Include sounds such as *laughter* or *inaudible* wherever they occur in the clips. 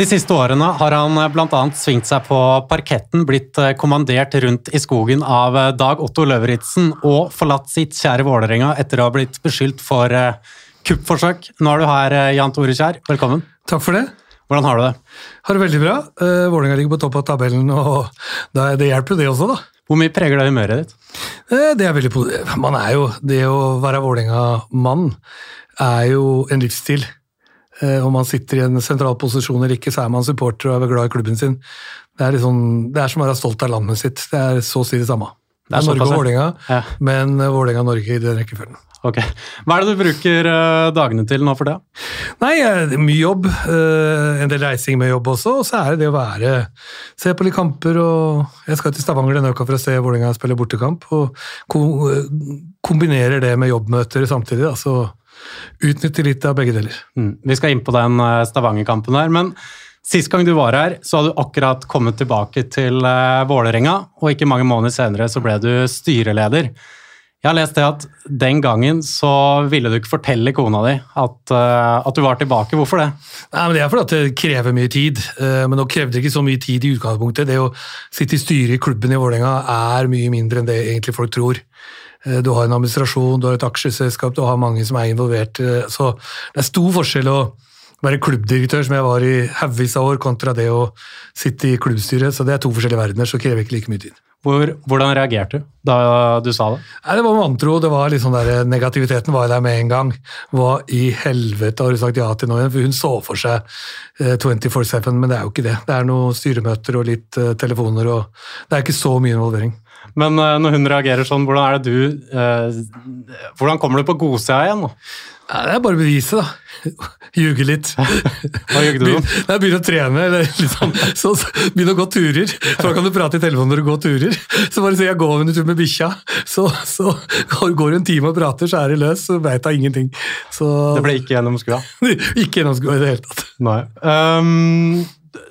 De siste årene har han bl.a. svingt seg på parketten, blitt eh, kommandert rundt i skogen av eh, Dag Otto Løvritzen og forlatt sitt kjære Vålerenga etter å ha blitt beskyldt for eh, kuppforsøk. Nå er du her, Jan Tore Kjær. Velkommen. Takk for det. Hvordan har du det? Har det veldig bra. Vålerenga ligger på topp av tabellen, og det, det hjelper jo det også, da. Hvor mye preger det humøret ditt? Det er veldig Man er jo Det å være Vålerenga-mann er jo en livsstil. Eh, om man sitter i en sentral posisjon eller ikke, så er man supporter og er glad i klubben sin. Det er, liksom, det er som å være stolt av landet sitt. Det er så å si det samme. Det er, Norge og Vålerenga, ja. men Vålerenga-Norge i den rekkefølgen. Ok. Hva er det du bruker uh, dagene til nå for det? Nei, Mye jobb. En del reising med jobb også. Og så er det det å være Se på litt kamper og Jeg skal til Stavanger denne uka for å se Vålerenga spille bortekamp. Og kombinerer det med jobbmøter samtidig. Da. Så utnytte litt av begge deler. Mm. Vi skal inn på den eh, Stavanger-kampen her, men sist gang du var her, så hadde du akkurat kommet tilbake til uh, Vålerenga, og ikke mange måneder senere så ble du styreleder. Jeg har lest det at den gangen så ville du ikke fortelle kona di at, uh, at du var tilbake. Hvorfor det? Nei, men Det er fordi at det krever mye tid. Men nå krevde det ikke så mye tid i utgangspunktet. Det å sitte i styret i klubben i Vålerenga er mye mindre enn det egentlig folk tror. Eh, du har en administrasjon, du har et aksjeselskap, du har mange som er involvert. Eh, så det er stor forskjell å være klubbdirektør, som jeg var i haugevis av år, kontra det å sitte i klubbstyret. Så det er to forskjellige verdener, så krever ikke like mye tid. Hvor, hvordan reagerte du da du sa det? Nei, det var vantro. det var liksom der, Negativiteten var der med en gang. Hva i helvete har du sagt ja til nå igjen? For hun så for seg 24-7, eh, men det er jo ikke det. Det er noen styremøter og litt eh, telefoner, og det er ikke så mye involvering. Men uh, når hun reagerer sånn, hvordan er det du uh, Hvordan kommer du på godsida igjen? nå? Ja, det er bare beviset, da. Ljuge litt. *laughs* Hva ljuger du om? Jeg Begynne å trene, eller liksom, så, så begynne å gå turer. For da kan du prate i telefonen når du går turer. Så bare si jeg går en tur med bikkja, så, så går du en time og prater, så er det løs, så veit hun ingenting. Så, det ble ikke gjennom skua? *laughs* ikke gjennom skua i det hele tatt. Nei. Um,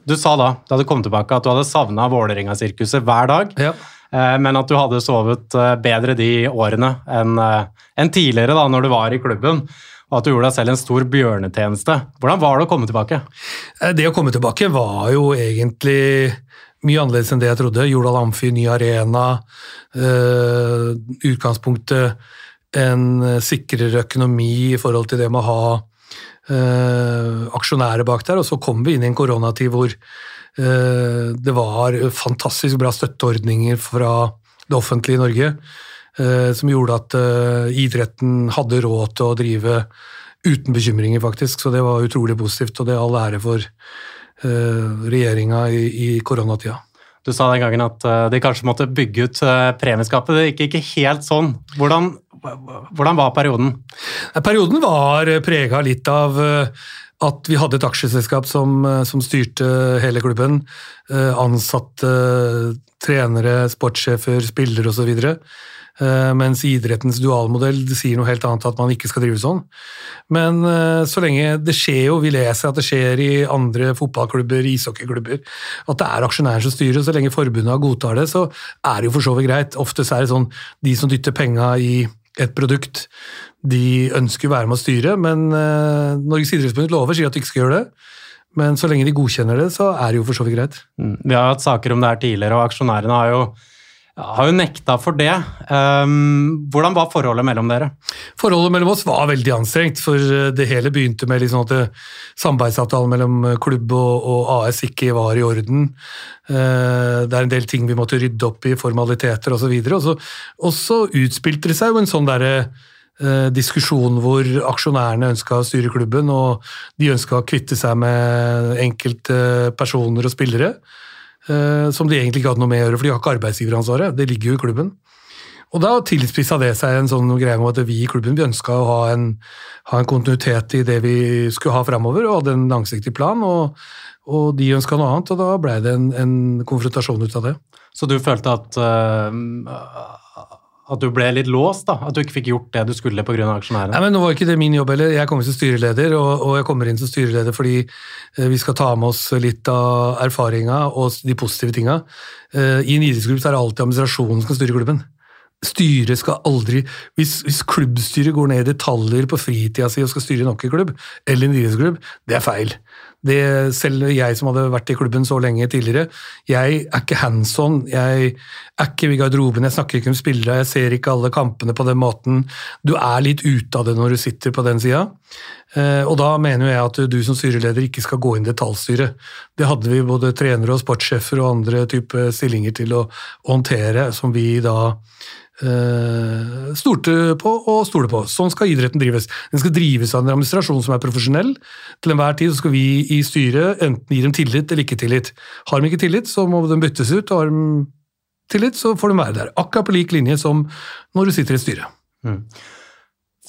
du sa da da du kom tilbake, at du hadde savna Vålerenga-sirkuset hver dag. Ja. Eh, men at du hadde sovet eh, bedre de årene enn en tidligere, da når du var i klubben og at du gjorde deg selv en stor bjørnetjeneste. Hvordan var det å komme tilbake? Eh, det å komme tilbake var jo egentlig mye annerledes enn det jeg trodde. Jordal Amfi, ny arena. Utgangspunktet en sikrere økonomi i forhold til det med å ha uh, aksjonærer bak der. Og så kom vi inn i en koronatid hvor det var fantastisk bra støtteordninger fra det offentlige i Norge. Eh, som gjorde at eh, idretten hadde råd til å drive uten bekymringer, faktisk. Så det var utrolig positivt, og det er all ære for eh, regjeringa i, i koronatida. Du sa den gangen at de kanskje måtte bygge ut premieskapet. Det gikk ikke helt sånn. Hvordan, hvordan var perioden? Perioden var prega litt av at vi hadde et aksjeselskap som, som styrte hele klubben. Ansatte trenere, sportssjefer, spillere osv. Eh, mens idrettens dualmodell sier noe helt annet, at man ikke skal drive sånn. Men eh, så lenge det skjer jo, vi leser at det skjer i andre fotballklubber, ishockeyklubber, at det er aksjonæren som styrer, og så lenge forbundet godtar det, så er det jo for så vidt greit. Ofte er det sånn de som dytter penga i et produkt, de ønsker å være med å styre, men uh, Norges idrettsforbund lover sier at de ikke skal gjøre det. Men så lenge de godkjenner det, så er det jo for så vidt greit. Mm. Vi har hatt saker om det her tidligere, og aksjonærene har jo har jo nekta for det. Um, hvordan var forholdet mellom dere? Forholdet mellom oss var veldig anstrengt. for eh, Det hele begynte med liksom at eh, samarbeidsavtalen mellom eh, klubb og, og, AS ikke var i orden. Uh, det er en del ting vi måtte rydde opp i, formaliteter osv. Og, så og, og så utspilte det seg jo en sånn derre diskusjon hvor aksjonærene ønska å styre klubben, og de ønska å kvitte seg med enkelte personer og spillere. Eh, som de egentlig ikke hadde noe med å gjøre, for de har ikke arbeidsgiveransvaret. Det ligger jo i klubben. Og da tilspissa det seg en sånn greie med at vi i klubben vi ønska å ha en, ha en, kontinuitet i det vi skulle ha framover, og hadde en langsiktig plan. Og, og de ønska noe annet, og da blei det en, en, konfrontasjon ut av det. Så du følte at uh, at du ble litt låst? da, At du ikke fikk gjort det du skulle pga. aksjonærene? Nei, men Nå var ikke det min jobb heller. Jeg kommer som styreleder, og, og, jeg kommer inn som styreleder fordi eh, vi skal ta med oss litt av erfaringa og de positive tinga. Eh, I en idrettsklubb er det alltid administrasjonen som skal styre klubben. Styret skal aldri hvis, hvis, klubbstyret går ned i detaljer på fritida si og skal styre en hockeyklubb eller en idrettsklubb, det er feil. Det, selv jeg som hadde vært i klubben så lenge tidligere, jeg er ikke hands on. Jeg er ikke i garderoben, jeg snakker ikke med spillere, jeg ser ikke alle kampene på den måten. Du er litt ute av det når du sitter på den sida. Eh, og da mener jeg at du som styreleder ikke skal gå inn detaljstyre. Det hadde vi både trenere og sportssjefer og andre type stillinger til å håndtere, som vi da Uh, stolte på og stole på. Sånn skal idretten drives. Den skal drives av en administrasjon som er profesjonell. Til enhver tid skal vi i styret enten gi dem tillit eller ikke tillit. Har de ikke tillit, så må de byttes ut. Har de tillit, så får de være der. Akkurat på lik linje som når du sitter i et styre. Mm.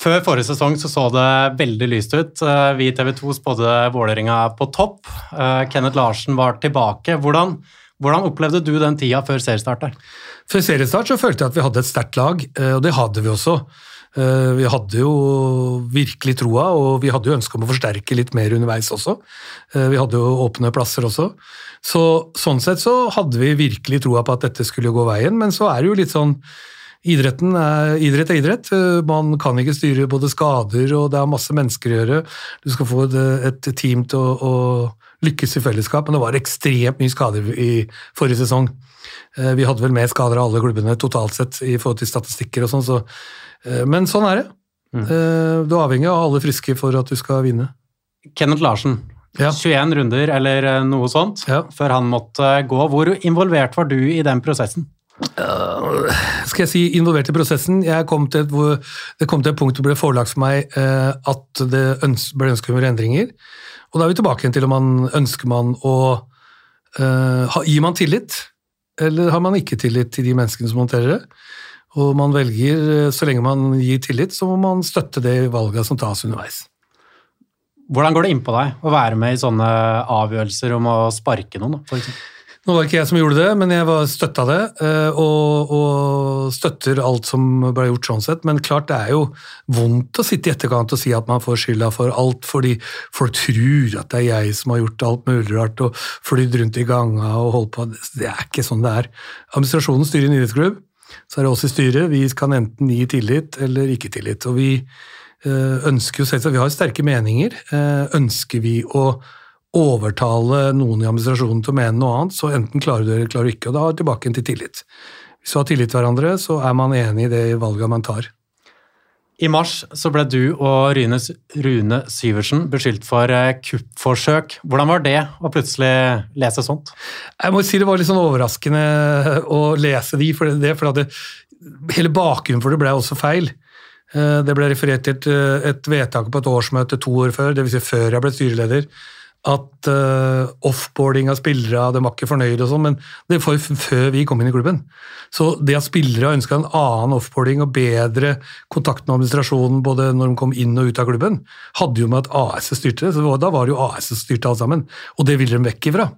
Før forrige sesong så, så det veldig lyst ut. Eh, vi i TV 2 spådde Vålerenga på topp. Eh, Kenneth Larsen var tilbake. Hvordan, hvordan opplevde du den tida før seriestart? der? Før seriestart så følte jeg at vi hadde et sterkt lag, eh, og det hadde vi også. Vi hadde jo virkelig troa, og vi hadde jo ønske om å forsterke litt mer underveis også. Vi hadde jo åpne plasser også. Så, sånn sett så hadde vi virkelig troa på at dette skulle gå veien, men så er det jo litt sånn Idretten er, idrett er idrett. Man kan ikke styre både skader og det er masse mennesker å gjøre. Du skal få et team til å, å lykkes i fellesskap, men det var ekstremt mye skader i forrige sesong. Eh, vi hadde vel mer skader av alle klubbene totalt sett i forhold til statistikker og sånn, så, eh, men sånn er det. Mm. Eh, du er avhengig av alle friske for at du skal vinne. Kenneth Larsen, ja. 21 runder eller noe sånt ja. før han måtte gå. Hvor involvert var du i den prosessen? Uh, skal jeg si involvert i prosessen. Kom et, det kom til et punkt hvor det ble forelagt for meg eh, at det øns ble ønske om endringer. Og da er vi tilbake til om man ønsker man å eh, Gir man tillit, eller har man ikke tillit til de menneskene som håndterer det? Og man velger, så lenge man gir tillit, så må man støtte det valget som tas underveis. Hvordan går det inn på deg å være med i sånne avgjørelser om å sparke noen? For eksempel? Nå var det ikke jeg som gjorde det, men jeg var støtta det, eh, og, og, støtter alt som ble gjort sånn sett. Men klart det er jo vondt å sitte i etterkant og si at man får skylda for alt, fordi folk tror at det er jeg som har gjort alt mulig rart og flydd rundt i ganga og holdt på. Det er ikke sånn det er. Administrasjonen styrer en idrettsklubb, så er det oss i styret. Vi kan enten gi tillit eller ikke tillit. Og vi eh, ønsker jo selvsagt, vi har sterke meninger. Eh, ønsker vi å overtale noen i administrasjonen til å mene noe annet, så enten klarer du det eller klarer du ikke. og Da er tilbake til tillit. Hvis du har tillit til hverandre, så er man enig i det valget man tar. I mars så ble du og Rune, Rune Syversen beskyldt for eh, kuppforsøk. Hvordan var det å plutselig lese sånt? Jeg må si Det var litt sånn overraskende å lese de, for det, for det, hele bakgrunnen for det ble også feil. Eh, det ble referert til et, et vedtak på et årsmøte to år før, dvs. Si før jeg ble styreleder at uh, offboarding av spillere de var ikke fornøyd, og sånn, men det var før vi kom inn i klubben. Så det at spillere ønska en annen offboarding og bedre kontakt med administrasjonen både når de kom inn og ut av klubben, hadde jo med at AS styrte det. så Da var det jo AS som styrte alt sammen, og det ville de vekk ifra.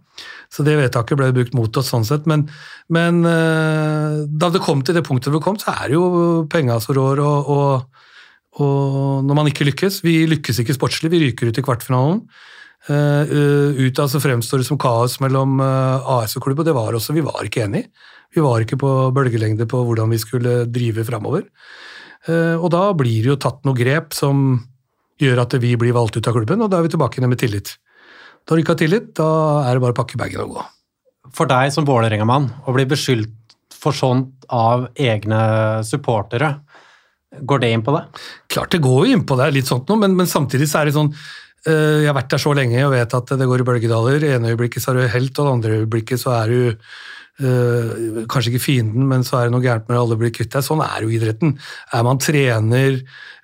Så det vedtaket ble brukt mot oss sånn sett. Men, men uh, da det kom til det punktet vi kom, så er det jo penga som rår. Og, og, og når man ikke lykkes Vi lykkes ikke sportslig, vi ryker ut i kvartfinalen. Uh, utad så fremstår det som kaos mellom uh, AS og klubb, og det var også. Vi var ikke enige. Vi var ikke på bølgelengde på hvordan vi skulle drive framover. Og da blir det jo tatt noe grep som gjør at vi blir valgt ut av klubben, og da er vi tilbake med tillit. Da du ikke har tillit, da er det bare å pakke bagen og gå. For deg som Vålerenga-mann å bli beskyldt for sånt av egne supportere, går det inn på det? Klart det går jo inn på det, litt sånt noe, men, men samtidig så er det sånn Eh, jeg har vært der så lenge og vet at det går i bølgedaler. I ene øyeblikket så er du helt, og det andre øyeblikket så er du Uh, kanskje ikke fienden, men så er det noe gærent med alle blir kvitt deg. Sånn er jo idretten. Er man trener,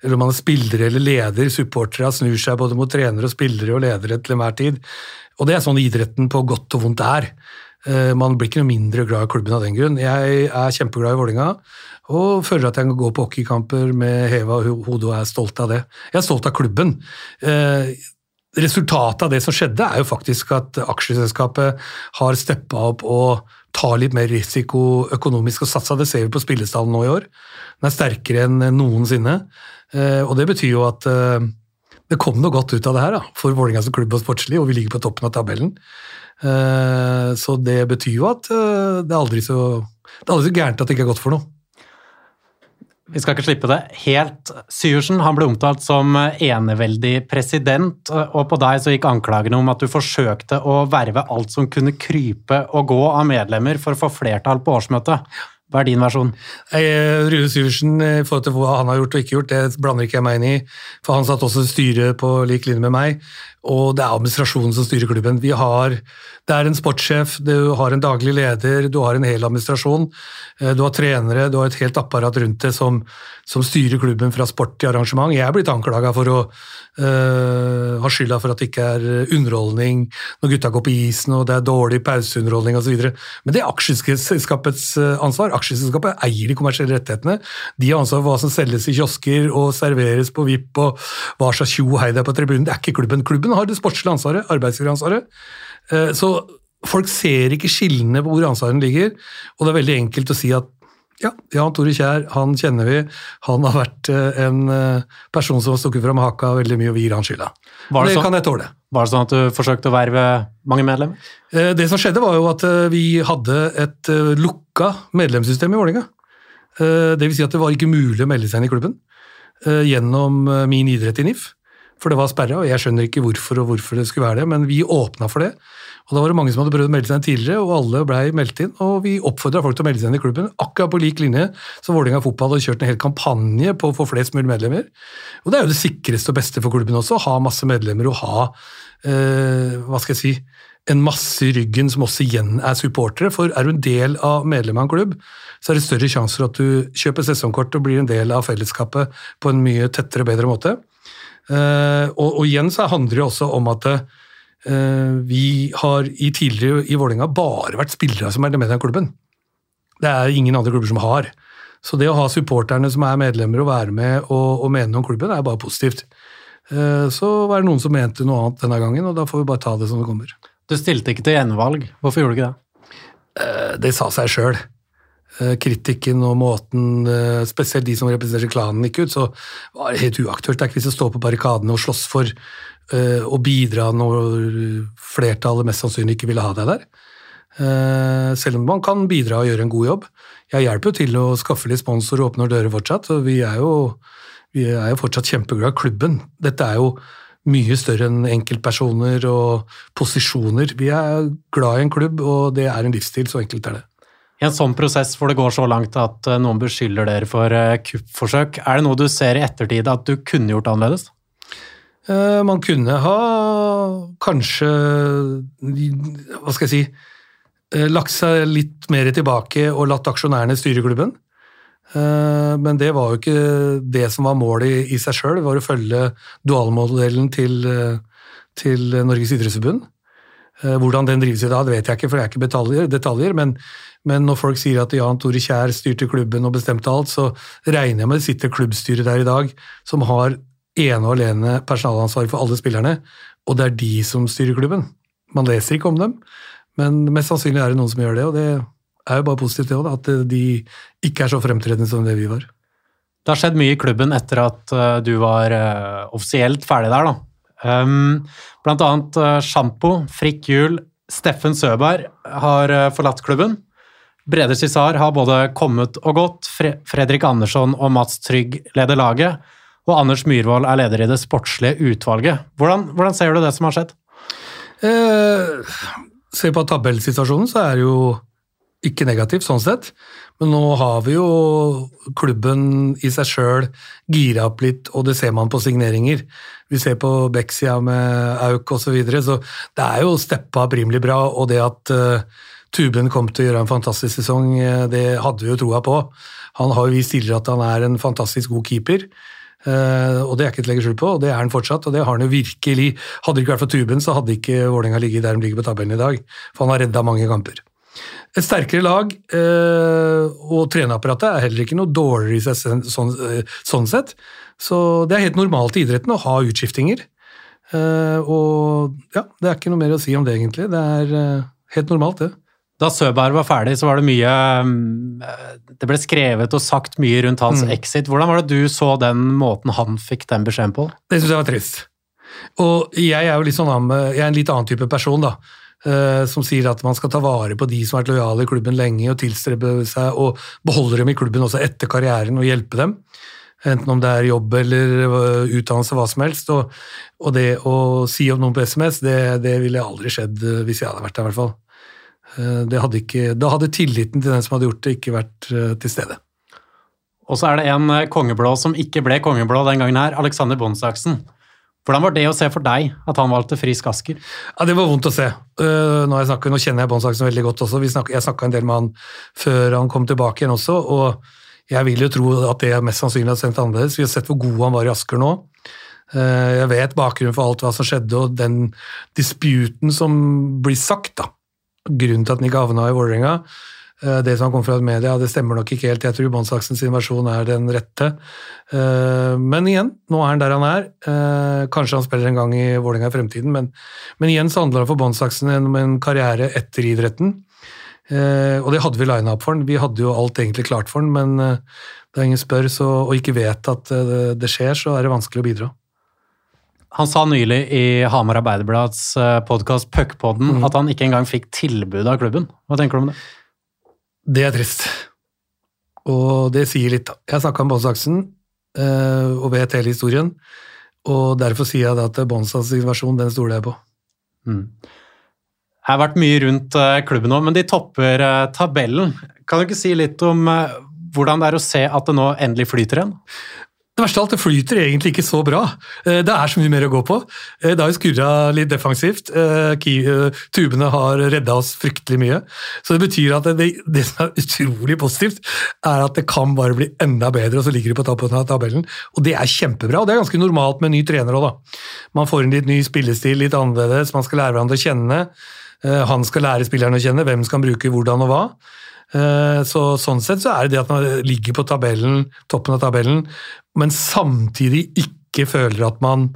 eller man er spiller eller leder, supportere snur seg både mot trenere og spillere og ledere til enhver tid. Og det er sånn idretten på godt og vondt er. Eh, man blir ikke noe mindre glad i klubben av den grunn. Jeg er kjempeglad i Vålinga og føler at jeg kan gå på hockeykamper med heva hode og er stolt av det. Jeg er stolt av klubben. Eh, resultatet av det som skjedde, er jo faktisk at aksjeselskapet har steppa opp og tar litt mer risiko økonomisk og satsa. Det ser vi på spillestallen nå i år. Den er sterkere enn noensinne. Eh, og det betyr jo at det kom noe godt ut av det her da, for Vålerenga som klubb og sportslig, og vi ligger på toppen av tabellen. Eh, så det betyr jo at eh, det er aldri så, det er aldri så gærent at det ikke er godt for noe. Vi skal ikke slippe det helt. Syversen han ble omtalt som eneveldig president, og på deg så gikk anklagene om at du forsøkte å verve alt som kunne krype og gå av medlemmer for å få flertall på årsmøtet. Hva er din versjon? Rune Syversen, i forhold til hva han har gjort og ikke gjort, det blander ikke jeg meg inn i. For han satt også i styret på lik linje med meg, og det er administrasjonen som styrer klubben. Vi har, det er en sportssjef, du har en daglig leder, du har en hel administrasjon. Eh, du har trenere, du har et helt apparat rundt det som, som styrer klubben fra sport til arrangement. Jeg er blitt anklaga for å øh, ha skylda for at det ikke er underholdning når gutta går på isen og det er dårlig pauseunderholdning osv. Men det er aksjeselskapets eh, ansvar. Aksjeselskapet eier de kommersielle rettighetene. De har ansvar for hva som selges i kiosker og serveres på VIP og hva slags tjo hei det er på tribunen. Det er ikke klubben. Klubben har det sportslige ansvaret, arbeidsgiveransvaret. Eh, så folk ser ikke skillene på hvor ansvarene ligger, og det er veldig enkelt å si at ja, Jan Tore Kjær, han kjenner vi. Han har vært eh, en person som har stukket fram haka veldig mye, og vi gir han skylda. Det, det sånn, kan jeg tåle. Var det sånn at du forsøkte å verve mange medlemmer? Det som skjedde, var jo at vi hadde et lukka medlemssystem i Vålerenga. Det vil si at det var ikke mulig å melde seg inn i klubben gjennom min idrett i NIF. For det var sperra, og jeg skjønner ikke hvorfor og hvorfor det skulle være det, men vi åpna for det. Og Da var det mange som hadde prøvd å melde seg inn tidligere, og alle blei meldt inn. Og vi oppfordra folk til å melde seg inn i klubben, akkurat på lik linje som Vålerenga fotball hadde kjørt en hel kampanje på å få flest mulig medlemmer. Og det er jo det sikreste og beste for klubben også, å ha masse medlemmer og ha eh, hva skal jeg si, en masse i ryggen som også igjen er supportere. For er du en del av medlemmet av en klubb, så er det større sjanse for at du kjøper sesongkort og blir en del av fellesskapet på en mye tettere og bedre måte. Uh, og, og, igjen så handler det også om at uh, vi har i tidligere i Vålerenga bare vært spillere som er med i klubben. Det er ingen andre klubber som har. Så det å ha supporterne som er medlemmer og være med og, og mene om klubben, er bare positivt. Uh, så var det noen som mente noe annet denne gangen, og da får vi bare ta det som det kommer. Du stilte ikke til gjenvalg. Hvorfor gjorde du ikke det? Det sa seg sjøl. Eh, kritikken og måten eh, spesielt de som representerer klanen, gikk ut, så var det helt uaktuelt. Det er ikke vits å stå på barrikadene og slåss for uh, å bidra når flertallet mest sannsynlig ikke ville ha deg der. Selv om man kan bidra og gjøre en god jobb. Jeg hjelper jo til å skaffe litt sponsor og åpne dører fortsatt, og vi er jo, vi er jo fortsatt kjempeglad i klubben. Dette er jo mye større enn enkeltpersoner og posisjoner. Vi er glad i en klubb, og det er en livsstil, så enkelt er det. I en sånn prosess hvor det går så langt at eh, noen beskylder dere for eh, kuppforsøk, er det noe du ser i ettertid at du kunne gjort annerledes? Eh, man kunne ha kanskje Hva skal jeg si Lagt seg litt mer tilbake og latt aksjonærene styre klubben. Men det var jo ikke det som var målet i seg sjøl. Det var å følge dualmodellen til, til Norges idrettsforbund. Hvordan den drives i dag, vet jeg ikke, for det er ikke detaljer, detaljer men men når folk sier at Jan Tore Kjær styrte klubben og bestemte alt, så regner jeg med det sitter klubbstyret der i dag som har ene og alene personalansvar for alle spillerne, og det er de som styrer klubben. Man leser ikke om dem, men mest sannsynlig er det noen som gjør det, og det er jo bare positivt det òg, at de ikke er så fremtredende som det vi var. Det har skjedd mye i klubben etter at eh, du var eh, offisielt ferdig der, da. Um, blant annet uh, Sjampo, Frikk Hjul, Steffen Søberg har forlatt klubben. Brede Cissar har både kommet og gått. Fredrik Andersson og Mats Trygg leder laget. Og Anders Myhrvold er leder i det sportslige utvalget. Hvordan, hvordan ser du det som har skjedd? Eh, se på tabellsituasjonen, så er det jo ikke negativt sånn sett. Men nå har vi jo klubben i seg sjøl gira opp litt, og det ser man på signeringer. Vi ser på Bexia med Auk osv., så, videre, så det er jo steppa opp rimelig bra. Og det at uh, Tuben kom til å gjøre en fantastisk sesong, eh, det hadde vi jo troa på. Han har jo vist tidligere at han er en fantastisk god keeper. Uh, og det er ikke til å legge skjul på, og det er han fortsatt. og det har han jo virkelig. Hadde det ikke vært for Tuben, så hadde ikke Vålerenga ligget der de ligger på tabellen i dag. For han har redda mange kamper. Et sterkere lag uh, og treneapparatet er heller ikke noe dårligere i sånn, sånn, sett. Så det er helt normalt i idretten å ha utskiftinger. Uh, og ja, det er ikke noe mer å si om det, egentlig. Det er helt normalt, det. Da Søberg var ferdig, så var det mye Det ble skrevet og sagt mye rundt hans mm. exit. Hvordan var det du så den måten han fikk den beskjeden på? Det syns jeg var trist. Og jeg er jo litt sånn, jeg er en litt annen type person, da. Eh, som sier at man skal ta vare på de som har vært lojale i klubben lenge, og tilstrebe seg og beholde dem i klubben også etter karrieren og hjelpe dem. Enten om det er jobb eller øh, utdannelse, hva som helst. Og, og det å si om noen på SMS, det, det ville aldri skjedd øh, hvis jeg hadde vært der, i hvert fall. Hadde ikke, da hadde tilliten til den som hadde gjort det, ikke vært til stede. Og så er det en kongeblå som ikke ble kongeblå den gangen her, Alexander Bonsaksen. Hvordan var det å se for deg at han valgte frisk Asker? Ja, Det var vondt å se. Nå, snakket, nå kjenner jeg Båndsaksen veldig godt også. Jeg snakka en del med han før han kom tilbake igjen også. og jeg vil jo tro at det mest sannsynlig har sendt annerledes. Vi har sett hvor god han var i Asker nå. Eh, jeg vet bakgrunnen for alt hva som skjedde, og den disputen som blir sagt, da. Grunnen til at han ikke havna i Vålerenga. Eh, det som har kommet fra media, det stemmer nok ikke helt. Jeg tror Båndsaksen sin versjon er den rette. Eh, men igjen, nå er han der han er. Kanskje han spiller en gang i Vålerenga i fremtiden, men, men igjen så handler det for Båndsaksen om en karriere etter idretten. Eh, og det hadde vi lina opp for han. Vi hadde jo alt egentlig klart for han, men det da ingen spør så, og ikke vet at eh, det skjer, så er det vanskelig å bidra. Han sa nylig i Hamar Arbeiderblads podkast Puckpodden mm. at han ikke engang fikk tilbud av klubben. Hva tenker du om det? Det er trist. Og det sier litt. Jeg snakka med Båndsaksen og vet hele historien. Og derfor sier jeg at Båndsaks versjon, den stoler jeg på. Mm. Jeg har vært mye rundt eh, klubben nå, men de topper eh, tabellen. Kan du ikke si litt om eh, hvordan det er å se at det nå endelig flyter igjen? Det verste av alt, det flyter egentlig ikke så bra. Det er så mye mer å gå på. Det har jo skurra litt defensivt. Tubene har redda oss fryktelig mye. Så det betyr at det, det, som er utrolig positivt, er at det kan bare bli enda bedre, og så ligger de på toppen av tabellen. Og det er kjempebra. Og det er ganske normalt med ny trener òg, da. Man får inn litt ny spillestil, litt annerledes, man skal lære hverandre å kjenne. Eh, han skal lære spillerne å kjenne, hvem skal han bruke hvordan og hva. Eh, så, sånn sett så er det det at man ligger på tabellen, toppen av tabellen, men samtidig ikke føler at man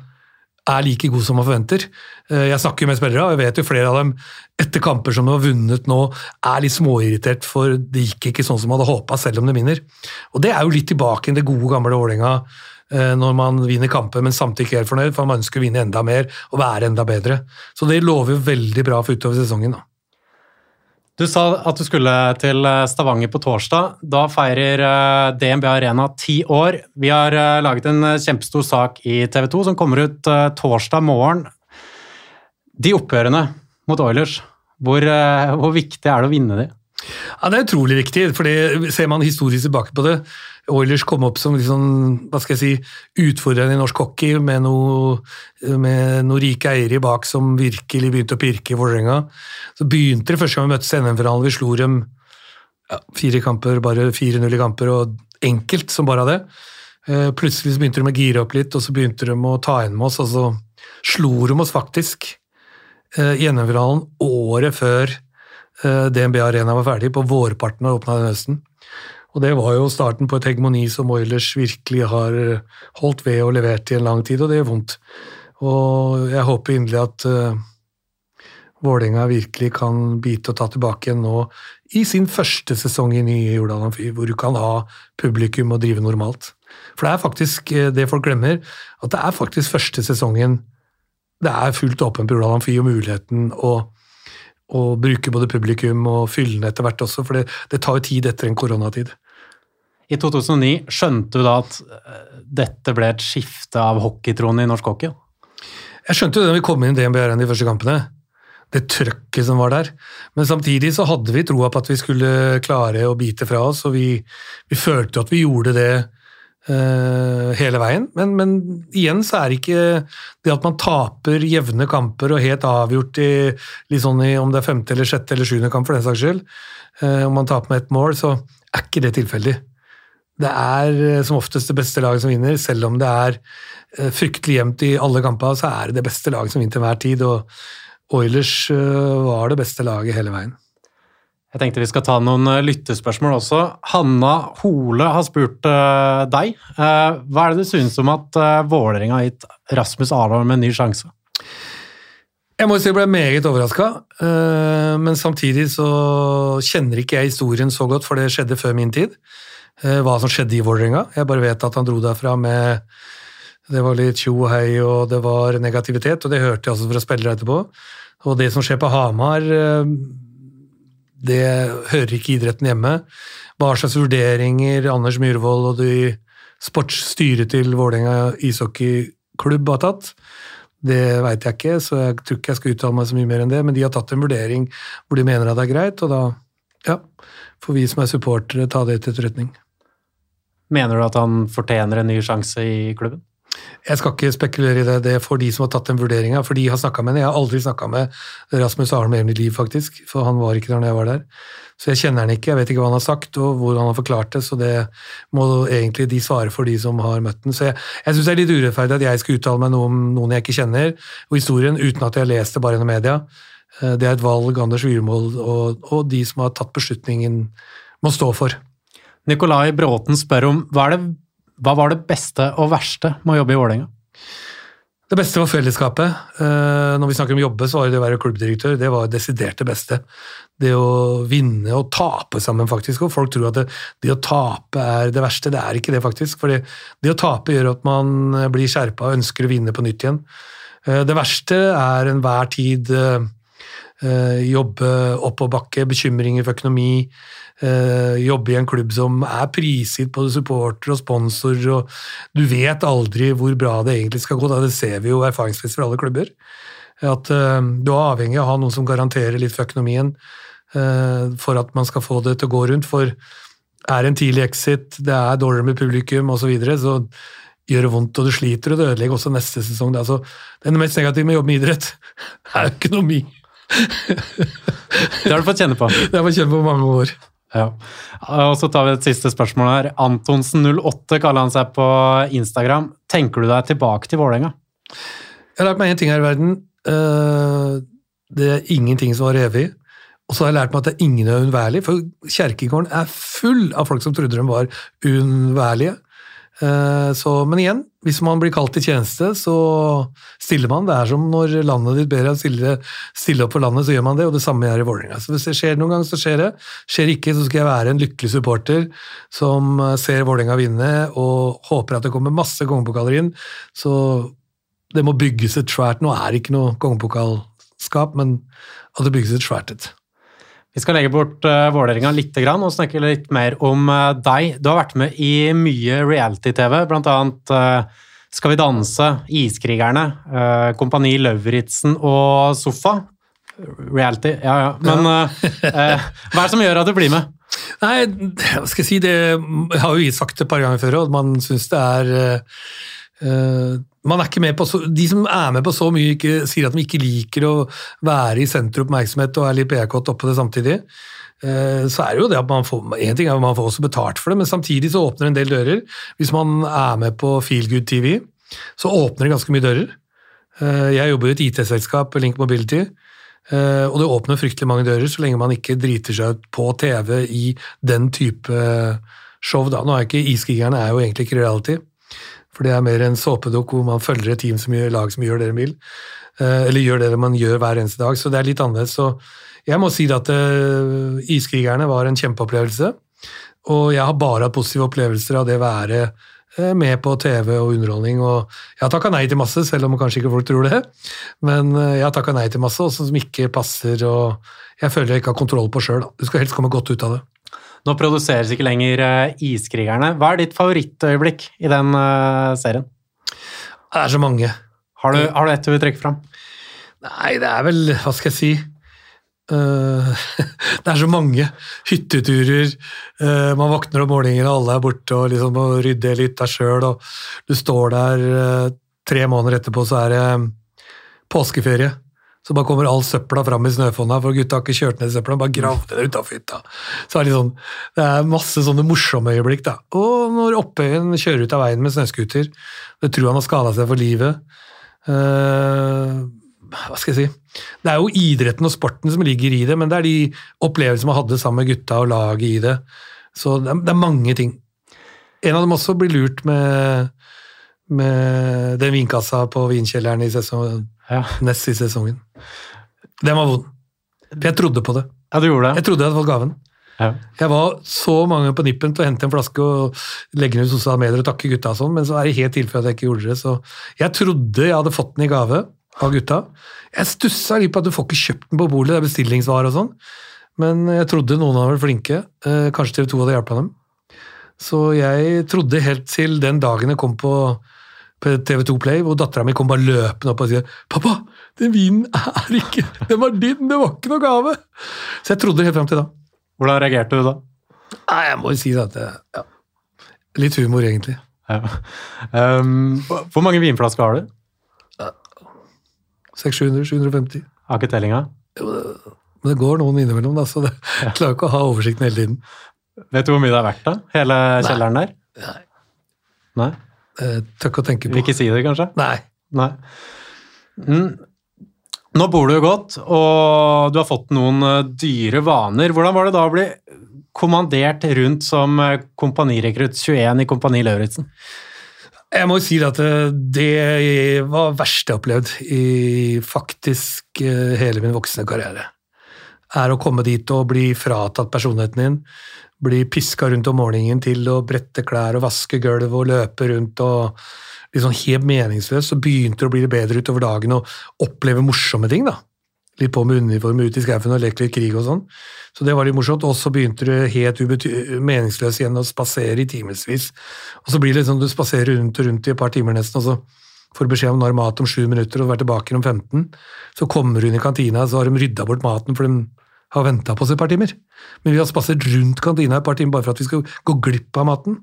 er like god som man forventer. Eh, jeg snakker jo med spillere, og jeg vet jo flere av dem etter kamper som de har vunnet nå, er litt småirritert for det gikk ikke sånn som man hadde håpa, selv om de vinner. Og Det er jo litt tilbake i det gode, gamle Vålerenga Eh, når man vinner kamper, men samtidig ikke helt fornøyd, for man ønsker å vinne enda mer og være enda bedre. Så det lover jo veldig bra for utover sesongen. da. Du sa at du skulle til eh, Stavanger på torsdag. Da feirer eh, DNB Arena ti år. Vi har laget en kjempestor sak i TV 2 som kommer ut torsdag morgen. De oppgjørene mot Oilers, hvor, hvor viktig er det å vinne de? Ja, Det er utrolig viktig, for ser man historisk tilbake på det. Oilers kom opp som liksom, hva skal jeg si, utfordrende i norsk hockey, med noen noe rike eiere bak som virkelig begynte å pirke i Vålerenga. Så begynte det første gang vi møttes i NM-finalen. Vi slo dem ja, fire kamper, bare 4-0 i kamper, og enkelt som bare det. Eh, plutselig begynte de å gire opp litt, og så begynte de å ta inn med oss, og så slo de oss faktisk eh, i NM-finalen året før DNB Arena var ferdig, på vårparten av åpna den høsten. Og det var jo starten på et hegemoni som Oilers virkelig har eh, holdt ved og levert i en lang tid, og det gjør vondt. Og jeg håper inderlig at uh, Vålerenga virkelig kan bite og ta tilbake igjen nå i sin første sesong i nye Jordal Amfi, hvor du kan ha publikum og drive normalt. For det er faktisk det folk glemmer, at det er faktisk første sesongen det er fullt åpent på Jordal Amfi og muligheten å og bruke både publikum og fyllene etter hvert også, for det, det tar jo tid etter en koronatid. I 2009 skjønte du da at eh, dette ble et skifte av hockeytronen i norsk hockey? Jeg skjønte jo det da vi kom inn i DNB Arena de første kampene. Det trøkket som var der. Men samtidig så hadde vi troa på at vi skulle klare å bite fra oss, og vi, vi følte at vi gjorde det hele veien. Men, men, igjen så er det ikke det at man taper jevne kamper og helt avgjort i, sånn i om det er femte eller sjette eller sjuende kamp, for den saks skyld. Uh, om man taper med ett mål, så er ikke det tilfeldig. Det er uh, som oftest det beste laget som vinner, selv om det er fryktelig jevnt i alle kamper, så er det det beste laget som vinner til enhver tid. Og Oilers var det beste laget hele veien. Jeg tenkte vi skal ta noen eh, lyttespørsmål også. Hanna Hole har spurt uh, deg. Uh, hva er det du synes om at uh, Vålerenga har gitt Rasmus Arendal en ny sjanse? Jeg må si jeg ble meget overraska, men samtidig så kjenner ikke jeg historien så godt, for det skjedde før min tid. hva som skjedde i Vålerenga. Jeg bare vet at han dro derfra med Det var litt tjo og hei, og det var negativitet, og det hørte jeg også fra spillere etterpå. Og det som skjer på Hamar, eh, det hører ikke idretten hjemme. Hva slags vurderinger Anders Myhrvold og de sportsstyret til Vålerenga ishockeyklubb har tatt, det veit jeg ikke, så jeg tror ikke jeg skal uttale meg så mye mer enn det. Men de har tatt en vurdering hvor de mener at det er greit, og da ja, får vi som er supportere ta det til etterretning. Mener du at han fortjener en ny sjanse i klubben? Jeg skal ikke spekulere i det, det er for de som har tatt den vurderinga. For de har snakka med henne. Jeg har aldri snakka med Rasmus Arne i mitt liv, faktisk. For han var ikke der når jeg var der. Så jeg kjenner han ikke, jeg vet ikke hva han har sagt og hvor han har forklart det. Så det må egentlig de svare for, de som har møtt den. Så jeg, jeg syns det er litt urettferdig at jeg skal uttale meg noe om noen jeg ikke kjenner, og historien, uten at jeg har lest det bare gjennom media. Eh, det er et valg Anders Wyrmold og, og de som har tatt beslutningen, må stå for. Nikolai Bråten spør om hva, er det, hva var det beste og verste med å jobbe i Vålerenga? Det beste var fellesskapet. Eh, når vi snakker om jobbe, så var det å være klubbdirektør det var desidert det beste. Det å vinne og tape sammen, faktisk. Og folk tror at det, det å tape er det verste. Det er ikke det, faktisk. For det å tape gjør at man blir skjerpa og ønsker å vinne på nytt igjen. Eh, det verste er enhver tid eh, jobbe opp og bakke, bekymringer for økonomi, eh, jobbe i en klubb som er prisgitt både supporter og sponsorer, og du vet aldri hvor bra det egentlig skal gå. Da. Det ser vi jo erfaringsvis fra alle klubber. At eh, du er avhengig av å ha noen som garanterer litt for økonomien eh, for at man skal få det til å gå rundt. For er en tidlig exit, det er dårligere med publikum osv., så, videre, så gjør det vondt, og du sliter, og det ødelegger også neste sesong. Det, altså, det mest negative med å jobbe med idrett *laughs* er økonomi. det har du fått kjenne på. *laughs* Det har jeg fått kjenne på mange år. Ja. Og så tar vi et siste spørsmål her. Antonsen08 kaller han seg på Instagram. Tenker du deg tilbake til Vålerenga? Jeg har lært meg én ting her i verden. Eh, det er ingenting som var evig. Og så har jeg lært meg at det er ingen er uunnværlig, for Kjerkegården er full av folk som trodde de var uunnværlige. Eh, så, men igjen, hvis man blir kalt til tjeneste, så stiller man. Det er som når landet ditt ber deg stille, stille opp for landet, så gjør man det, og det samme gjør i Vålerenga. Så hvis det skjer noen gang, så skjer det. Skjer ikke, så skal jeg være en lykkelig supporter som eh, ser Vålerenga vinne og håper at det kommer masse kongepokaler inn. Så det må bygges et svært Nå er det ikke noe kongepokalskap, men at det bygges et svært et. Vi skal legge bort uh, Vålerenga litt og snakke litt mer om uh, deg. Du har vært med i mye reality-TV, bl.a. Uh, Skal vi danse, Iskrigerne, uh, Kompani Lauritzen og Sofa. Reality, ja ja. Men uh, hva er det som gjør at du blir med? Nei, hva skal jeg si, det jeg har jo sagt det et par ganger før, og man syns det er man er ikke med på så, De som er med på så mye, ikke, sier at de ikke liker å være i senter oppmerksomhet og er litt PR-kåt oppå det samtidig. Eh, så er det jo det at man får en ting er at man får også betalt for det, men samtidig så åpner en del dører. Hvis man er med på Feelgood TV, så åpner det ganske mye dører. Eh, jeg jobber i et IT-selskap, Link Mobility, eh, og det åpner fryktelig mange dører så lenge man ikke driter seg ut på TV i den type show. Da. Nå er ikke Iskrigerne er jo egentlig ikke reality. For det er mer en såpedukk hvor man følger et team som gjør, lag som gjør det de vil. Eh, eller gjør det man gjør hver eneste dag. Så det er litt annerledes. Så jeg må si at uh, Iskrigerne var en kjempeopplevelse. Og jeg har bare hatt positive opplevelser av det å være uh, med på TV og underholdning. Og jeg har takka nei til masse, selv om kanskje ikke folk tror det. Men jeg har takka nei til masse også som ikke passer, og jeg føler jeg ikke har kontroll på sjøl. Du skal helst komme godt ut av det. Nå produseres ikke lenger uh, Iskrigerne. Hva er ditt favorittøyeblikk i den uh, serien? Det er så mange. Har du, har du ett du vil trekke fram? Nei, det er vel Hva skal jeg si? Uh, *laughs* det er så mange hytteturer. Uh, man våkner om morgenen, og alle er borte og liksom må rydde litt av sjøl. Du står der uh, tre måneder etterpå, så er det påskeferie. Så bare kommer all søpla fram i snøfonna, for gutta har ikke kjørt ned søpla, bare gravd det utafor hytta. Så er det, sånn, det er masse sånne morsomme øyeblikk. da. Og når Opphøyen kjører ut av veien med snøscooter, det tror han har skada seg for livet. Uh, hva skal jeg si Det er jo idretten og sporten som ligger i det, men det er de opplevelsene man hadde sammen med gutta og laget i det. Så det er, det er mange ting. En av dem også blir lurt med, med den vinkassa på vinkjelleren i sesong, ja. nest i sesongen. Den var vond. For jeg trodde på det. Ja, du gjorde det. Jeg trodde jeg hadde fått gaven. Ja. Jeg var så mange på nippen til å hente en flaske og legge den ut sosiale medier og takke gutta og sånn, men så er det helt tilfelle at jeg ikke gjorde det. Så jeg trodde jeg hadde fått den i gave av gutta. Jeg stussa litt på at du får ikke kjøpt den på bolig, det er bestillingsvare og sånn. Men jeg trodde noen av dem var flinke. Eh, Kanskje TV 2 hadde hjulpet dem. Så jeg trodde helt til den dagen jeg kom på på TV2 Play, hvor dattera mi kom bare løpende opp og sier 'Pappa, den vinen er ikke Den var din, det var ikke noe gave!' Så jeg trodde det helt fram til da. Hvordan reagerte du da? Nei, jeg må jo si at det, ja. Litt humor, egentlig. Ja. Um, hvor mange vinflasker har du? 600-750. Har ikke tellinga? Men det går noen innimellom, da, så det, jeg klarer ikke å ha oversikten hele tiden. Vet du hvor mye det er verdt, da? Hele kjelleren der? Nei. Nei? Eh, Tør ikke å tenke på. Vil ikke si det, kanskje? Nei. Nei. Mm. Nå bor du jo godt, og du har fått noen eh, dyre vaner. Hvordan var det da å bli kommandert rundt som eh, kompanirekrutt 21 i Kompani Lauritzen? Jeg må jo si at det var verst jeg har opplevd i faktisk hele min voksne karriere. Er å komme dit og bli fratatt personligheten din, bli piska rundt om morgenen til å brette klær og vaske gulv og løpe rundt og sånn helt meningsløst, så begynte det å bli bedre utover dagen og oppleve morsomme ting, da. Litt på med uniform ut i skauen og leke litt krig og sånn. Så det var litt morsomt. Og så begynte du helt meningsløst igjen å spasere i timevis. Og så blir det sånn du spaserer rundt og rundt i et par timer nesten, og så får du beskjed om når mat om sju minutter og være tilbake om 15. Så kommer du inn i kantina, så har de rydda bort maten, for de har venta på oss et par timer. Men vi har spasert rundt kantina et par timer bare for at vi skal gå glipp av maten.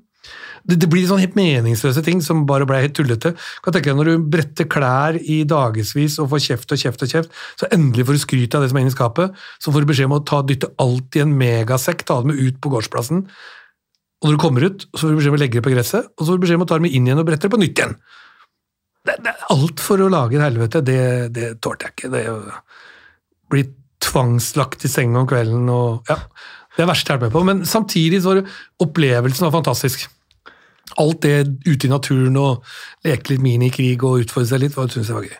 Det, det blir sånne helt meningsløse ting som bare ble helt tullete. Kan tenke deg Når du bretter klær i dagevis og får kjeft og kjeft, og kjeft, så endelig får du skryt av det som er inni skapet, så får du beskjed om å ta, dytte alt i en megasekk, ta det med ut på gårdsplassen. Og når du kommer ut, så får du beskjed om å legge det på gresset, og så får du beskjed om å ta det inn igjen og brette det på nytt igjen. Det, det alt for å lage et helvete. Det, det tålte jeg ikke. Det å bli tvangslagt i sengen om kvelden og ja, Det er verste jeg har vært med på. Men samtidig så var det, opplevelsen var fantastisk. Alt det ute i naturen og leke litt minikrig og utfordre seg litt, syns jeg var gøy.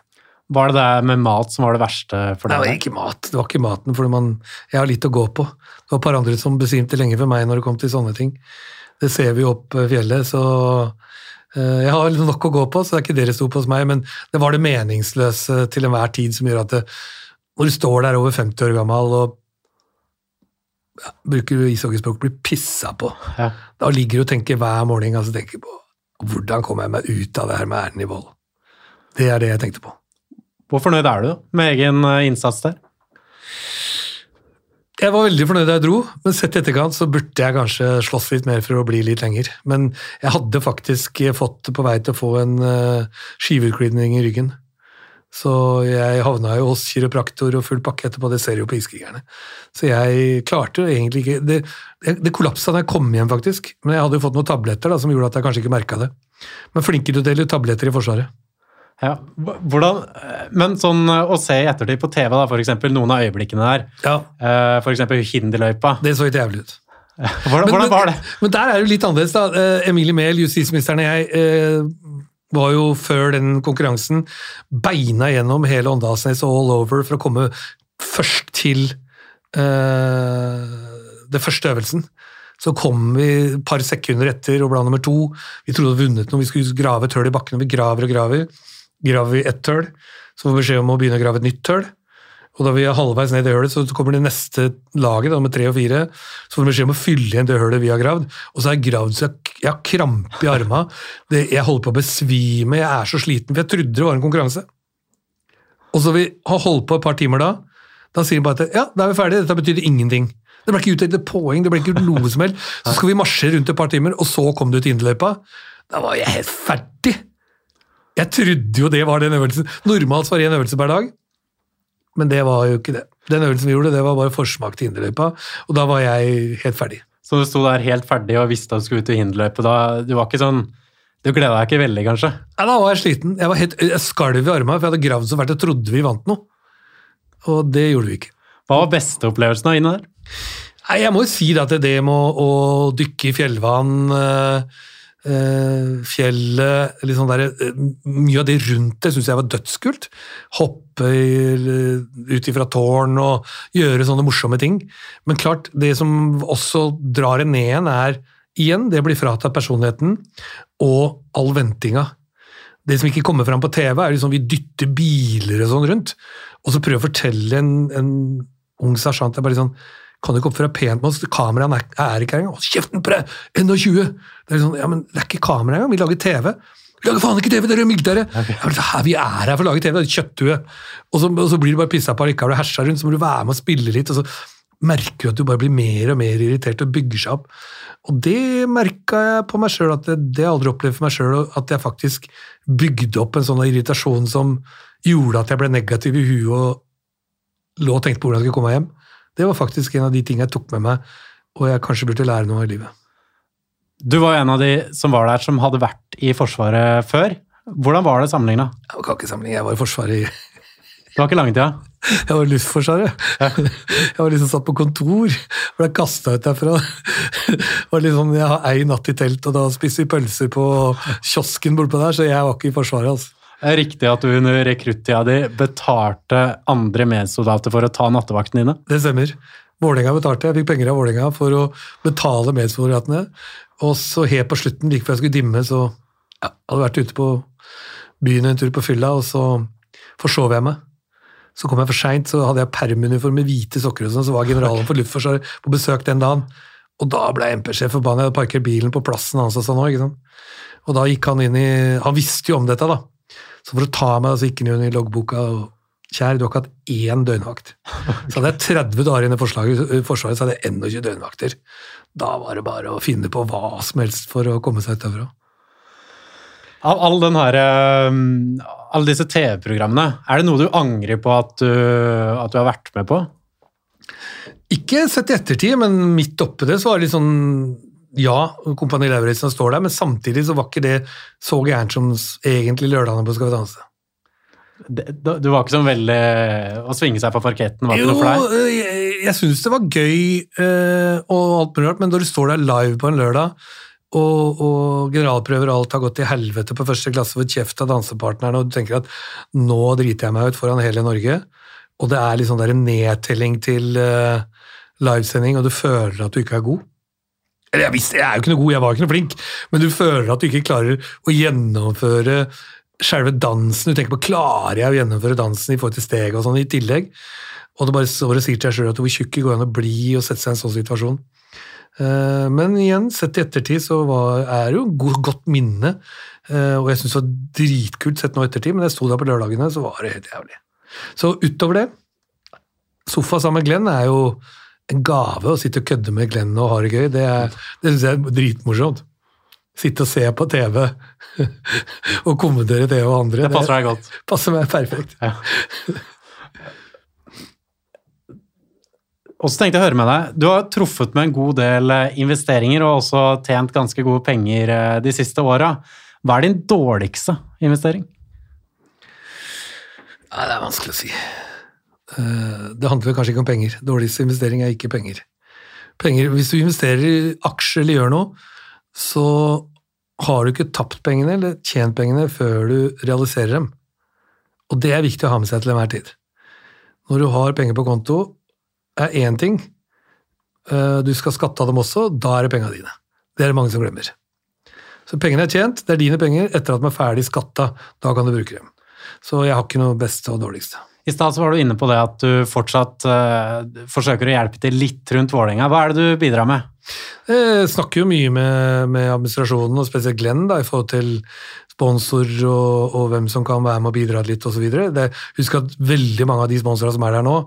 Var det det med mat som var det verste for deg? Det var ikke mat. Det var ikke maten, for man, jeg har litt å gå på. Det var et par andre som besvimte lenge for meg når det kom til sånne ting. Det ser vi opp eh, fjellet, så eh, jeg har nok å gå på, så det er ikke det det sto på hos meg, men det var det meningsløse til enhver tid som gjør at det, når du står der over 50 år gammel og ja, bruker ishockeyspråk, blir pissa på. Ja. Da ligger du og tenker hver morgen altså tenker på hvordan kommer jeg meg ut av det her med æren i vold. Det er det jeg tenkte på. Hvor fornøyd er du med egen eh, innsats der? Jeg var veldig fornøyd da jeg dro, men sett i etterkant så burde jeg kanskje slåss litt mer for å bli litt lenger. Men jeg hadde faktisk fått på vei til å få en uh, skiveutglidning i ryggen. Så jeg havna jo hos kiropraktor og full pakke etterpå, det ser jo på Iskrigerne. Så jeg klarte jo egentlig ikke Det, det kollapsa da jeg kom hjem, faktisk. Men jeg hadde jo fått noen tabletter da, som gjorde at jeg kanskje ikke merka det. Men flinke til å dele tabletter i Forsvaret. Ja. Hvordan, eh, men sånn eh, å se i ettertid på TV, da, eksempel, noen av øyeblikkene der, Ja, F.eks. for eksempel Hinderløypa. det så ikke jævlig ut. *laughs* Hvordan, hvordan var det? Men der er det litt annerledes. da. Eh, Emilie Mehl, justisministeren og jeg, eh, var jo før den konkurransen beina gjennom hele Åndalsnes og all over for å komme først til uh, det første øvelsen. Så kom vi et par sekunder etter og ble nummer to. Vi trodde vi hadde vunnet noe, vi skulle grave et hull i bakken, og vi graver og graver. Graver vi ett hull, så får vi beskjed om å begynne å grave et nytt hull. Og da vi er halvveis ned i hølet, så kommer det neste laget, da, med tre og fire. Så får vi beskjed om å fylle igjen det hølet vi har gravd. Og så har jeg gravd så jeg, har krampe i. Det- Jeg holder på å besvime, jeg er så sliten, for jeg trodde det var en konkurranse. Og så vi har holdt på et par timer da. Da sier de bare at ja, da er vi ferdige, dette betydde ingenting. Det ble ikke utdelt et poeng, det ble ikke noe som helst. *laughs* Så skal vi marsjere rundt et par timer, og så kom du til Inderløypa. Da var jeg helt ferdig. Jeg trodde jo det var den øvelsen. Normalt var det en øvelse per dag, men det var jo ikke det. Den øvelsen vi gjorde, det var bare forsmak til hinderløypa, og da var jeg helt ferdig. Så du sto der helt ferdig og visste at du skulle ut i hinderløype. Da, du var ikke sånn Du gleda deg ikke veldig, kanskje? Nei, da var jeg sliten. Jeg, var helt, jeg skalv i armene, for jeg hadde gravd så fælt og trodde vi vant noe. Og det gjorde vi ikke. Hva var beste opplevelsen da inne der? Nei, Jeg må jo si det at det med å, å dykke i fjellvann, Eh, fjellet liksom der, eh, Mye av det rundt det syns jeg var dødskult. Hoppe ut ifra tårn og gjøre sånne morsomme ting. Men klart, det som også drar en ned igjen, er igjen det blir fratatt personligheten og all ventinga. Det som ikke kommer fram på TV, er liksom vi dytter biler og sånn rundt. Og så prøver å fortelle en, en ung sersjant er bare sånn Kan du ikke oppføre pent med oss? Kameraene er, er ikke her engang. Hold kjeften på deg! NO20! Det er sånn, ja, men det er ikke kamera engang, vi lager TV. Vi lager faen ikke TV, dere er *laughs* det her, vi er her for å lage TV, det er kjøtthue. Og så, og så blir du bare pissa på likevel og hersa rundt, så må du være med og spille litt, og så merker du at du bare blir mer og mer irritert og bygger seg opp. Og det merka jeg på meg sjøl, at det, det jeg aldri opplevd for meg sjøl, at jeg faktisk bygde opp en sånn irritasjon som gjorde at jeg ble negativ i huet og lå og tenkte på hvordan jeg skulle komme meg hjem. Det var faktisk en av de tingene jeg tok med meg, og jeg kanskje burde lære noe i livet. Du var en av de som var der som hadde vært i Forsvaret før. Hvordan var det sammenligna? Jeg kan ikke sammenligne, jeg var i Forsvaret i Det var ikke lange tida. *laughs* Jeg var i Luftforsvaret. *laughs* Jeg var liksom satt på kontor, ble kasta ut derfra. *laughs* Var liksom, jeg har ei natt i telt, og da spiser vi pølser på kiosken bortpå der, så jeg var ikke i Forsvaret. altså. Er riktig at du under rekruttida di betalte andre medsoldater for å ta nattevaktene dine. Det stemmer. Vålerenga betalte, jeg fikk penger av Vålerenga for å betale medsoldatene. Og så helt på slutten, like før jeg skulle dimme, så ja, hadde jeg vært ute på byen en tur på fylla, og så forsov jeg meg. Så kom jeg for seint, så hadde jeg permuniform med hvite sokker, og sånn, så var generalen for Luftforsvaret på besøk den dagen. Og da ble MP-sjef forbanna. Jeg hadde parkert bilen på plassen hans og sånn. Og da gikk han inn i Han visste jo om dette, da. Så for å ta meg, så gikk han jo inn i loggboka og Kjære, du har ikke hatt én døgnvakt. Så hadde jeg 30 dager inne i Forsvaret, så hadde jeg 21 døgnvakter. Da var det bare å finne på hva som helst for å komme seg ut. Av all den her, um, alle disse TV-programmene, er det noe du angrer på at du, at du har vært med på? Ikke sett i ettertid, men midt oppi det så var det litt sånn Ja, Kompani Lauritzen står der, men samtidig så var ikke det så gærent som egentlig lørdagene på Skal vi danse. Du var ikke sånn veldig Å svinge seg på parketten var ikke noe for deg? Jo, jeg, jeg syns det var gøy øh, og alt mulig rart, men når du står der live på en lørdag, og, og generalprøver og alt har gått til helvete på første klasse for kjeft av dansepartnerne, og du tenker at nå driter jeg meg ut foran hele Norge, og det er liksom der en nedtelling til øh, livesending, og du føler at du ikke er god. Eller jeg visste, jeg er jo ikke noe god, jeg var ikke noe flink, men du føler at du ikke klarer å gjennomføre selve dansen. Du tenker på klarer jeg å gjennomføre dansen i forhold til steg og sånn i tillegg. Og det bare står og sier til deg sjøl at hvor tjukk går an å bli og sette seg i en sånn situasjon. Eh, Men igjen, sett i ettertid, så var, er det jo et godt minne. eh, Og jeg syns det var dritkult sett nå i ettertid, men jeg sto der på lørdagene, så var det helt jævlig. Så utover det Sofa sammen med Glenn er jo en gave å sitte og kødde med Glenn og ha det gøy. Det, er- det syns jeg er dritmorsomt. Sitte og se på TV *laughs* og kommentere TV og andre. Det passer deg godt. passer meg perfekt. Ja. Og så tenkte jeg å høre med deg, Du har truffet med en god del eh, investeringer og også tjent ganske gode penger eh, de siste åra. Hva er din dårligste investering? Nei, det er vanskelig å si. Eh, Det handler kanskje ikke om penger. Dårligste investering er ikke penger. penger. Hvis du investerer i aksjer eller gjør noe, så har du ikke tapt pengene eller tjent pengene før du realiserer dem. Og det er viktig å ha med seg til enhver tid. Når du har penger på konto, er én ting. Eh, Du skal skatte av dem også, da er det pengene dine. Det er det mange som glemmer. Så pengene er tjent, det er dine penger. Etter at de er ferdig skatta, da kan du bruke dem. Så jeg har ikke noe beste og dårligste. I stad var du inne på det at du fortsatt uh, forsøker å hjelpe til litt rundt Vålerenga. Hva er det du bidrar med? Jeg snakker jo mye med, med administrasjonen, og spesielt Glenn, da, i forhold til sponsor og, og hvem som kan være med og bidra litt osv. Husk at veldig mange av de sponsorene som er der nå,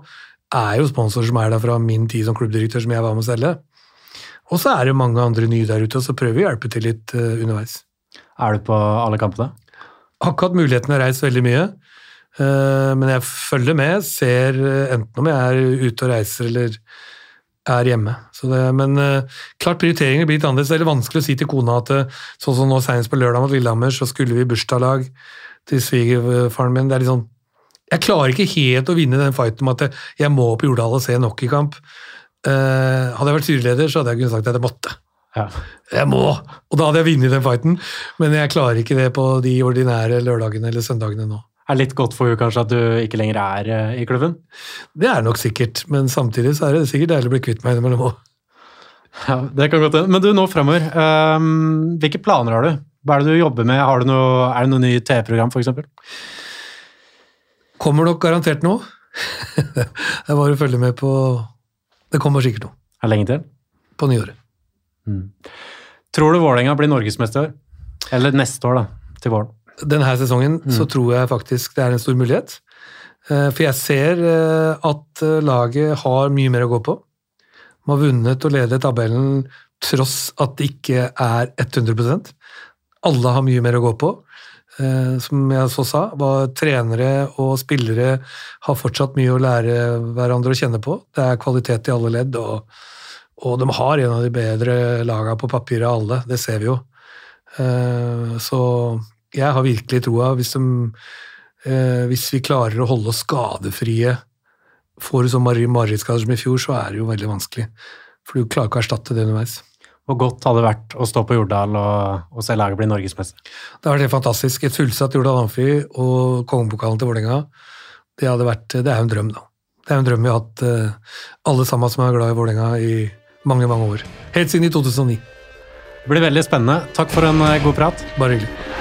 er jo sponsorer som er der fra min tid som klubbdirektør, som jeg var med å selge. Og så er det mange andre nye der ute, og så prøver vi å hjelpe til litt uh, underveis. Er du på alle kampene? Har ikke hatt muligheten å reise veldig mye, eh, men jeg følger med, ser eh, enten om jeg er ute og reiser eller er hjemme. Så det, men eh, klart prioriteringer blir litt annerledes. Det er vanskelig å si til kona at eh, sånn som nå senest på lørdag mot Lillehammer, så skulle vi i bursdagslag til svigerfaren min. Det er litt sånn Jeg klarer ikke helt å vinne den fighten med at jeg må på Jordal og se en hockeykamp. Eh, hadde jeg vært styreleder, så hadde jeg kunnet sagt at jeg måtte. Ja. Jeg må! Og da hadde jeg vunnet den fighten, men jeg klarer ikke det på de ordinære lørdagene eller søndagene nå. Er litt godt for henne kanskje at du ikke lenger er eh, i klubben? Det er nok sikkert, men samtidig så er det sikkert deilig å bli kvitt meg innimellom òg. Ja, det kan godt hende. Men du, nå fremover. Um, hvilke planer har du? Hva er det du jobber med? Har du noe, er det noe ny TV-program, f.eks.? Kommer nok garantert noe. det er bare å følge med på Det kommer sikkert noe. Er det lenge til? På nyåret. Mm. Tror du Vålerenga blir norgesmester? Eller neste år, da. Til våren. Denne sesongen Mm. så tror jeg faktisk det er en stor mulighet. Eh, For jeg ser eh, at eh, laget har mye mer å gå på. De har vunnet og ledet tabellen tross at det ikke er 100% Alle har mye mer å gå på. Som jeg så sa, var trenere og spillere har fortsatt mye å lære hverandre å kjenne på. Det er kvalitet i alle ledd, og, og de har en av de bedre lagene på papiret av alle. Det ser vi jo. Så jeg har virkelig troa hvis, de, eh, hvis vi klarer å holde oss skadefrie Får du sånn marerittskader som i fjor, så er det jo veldig vanskelig. For du klarer ikke å erstatte det underveis. Hvor godt hadde det vært å stå på Jordal og, og se laget bli norgesmester? Det har vært helt fantastisk. Et fullsatt Jordal Amfi og kongepokalen til Vålerenga, det, hadde vært- det er jo en drøm, da. Det er jo en drøm vi har hatt eh, alle sammen som er glad i Vålerenga i mange, mange år. Helt siden i 2009. Det blir veldig spennende. Takk for en eh, god prat. Bare hyggelig.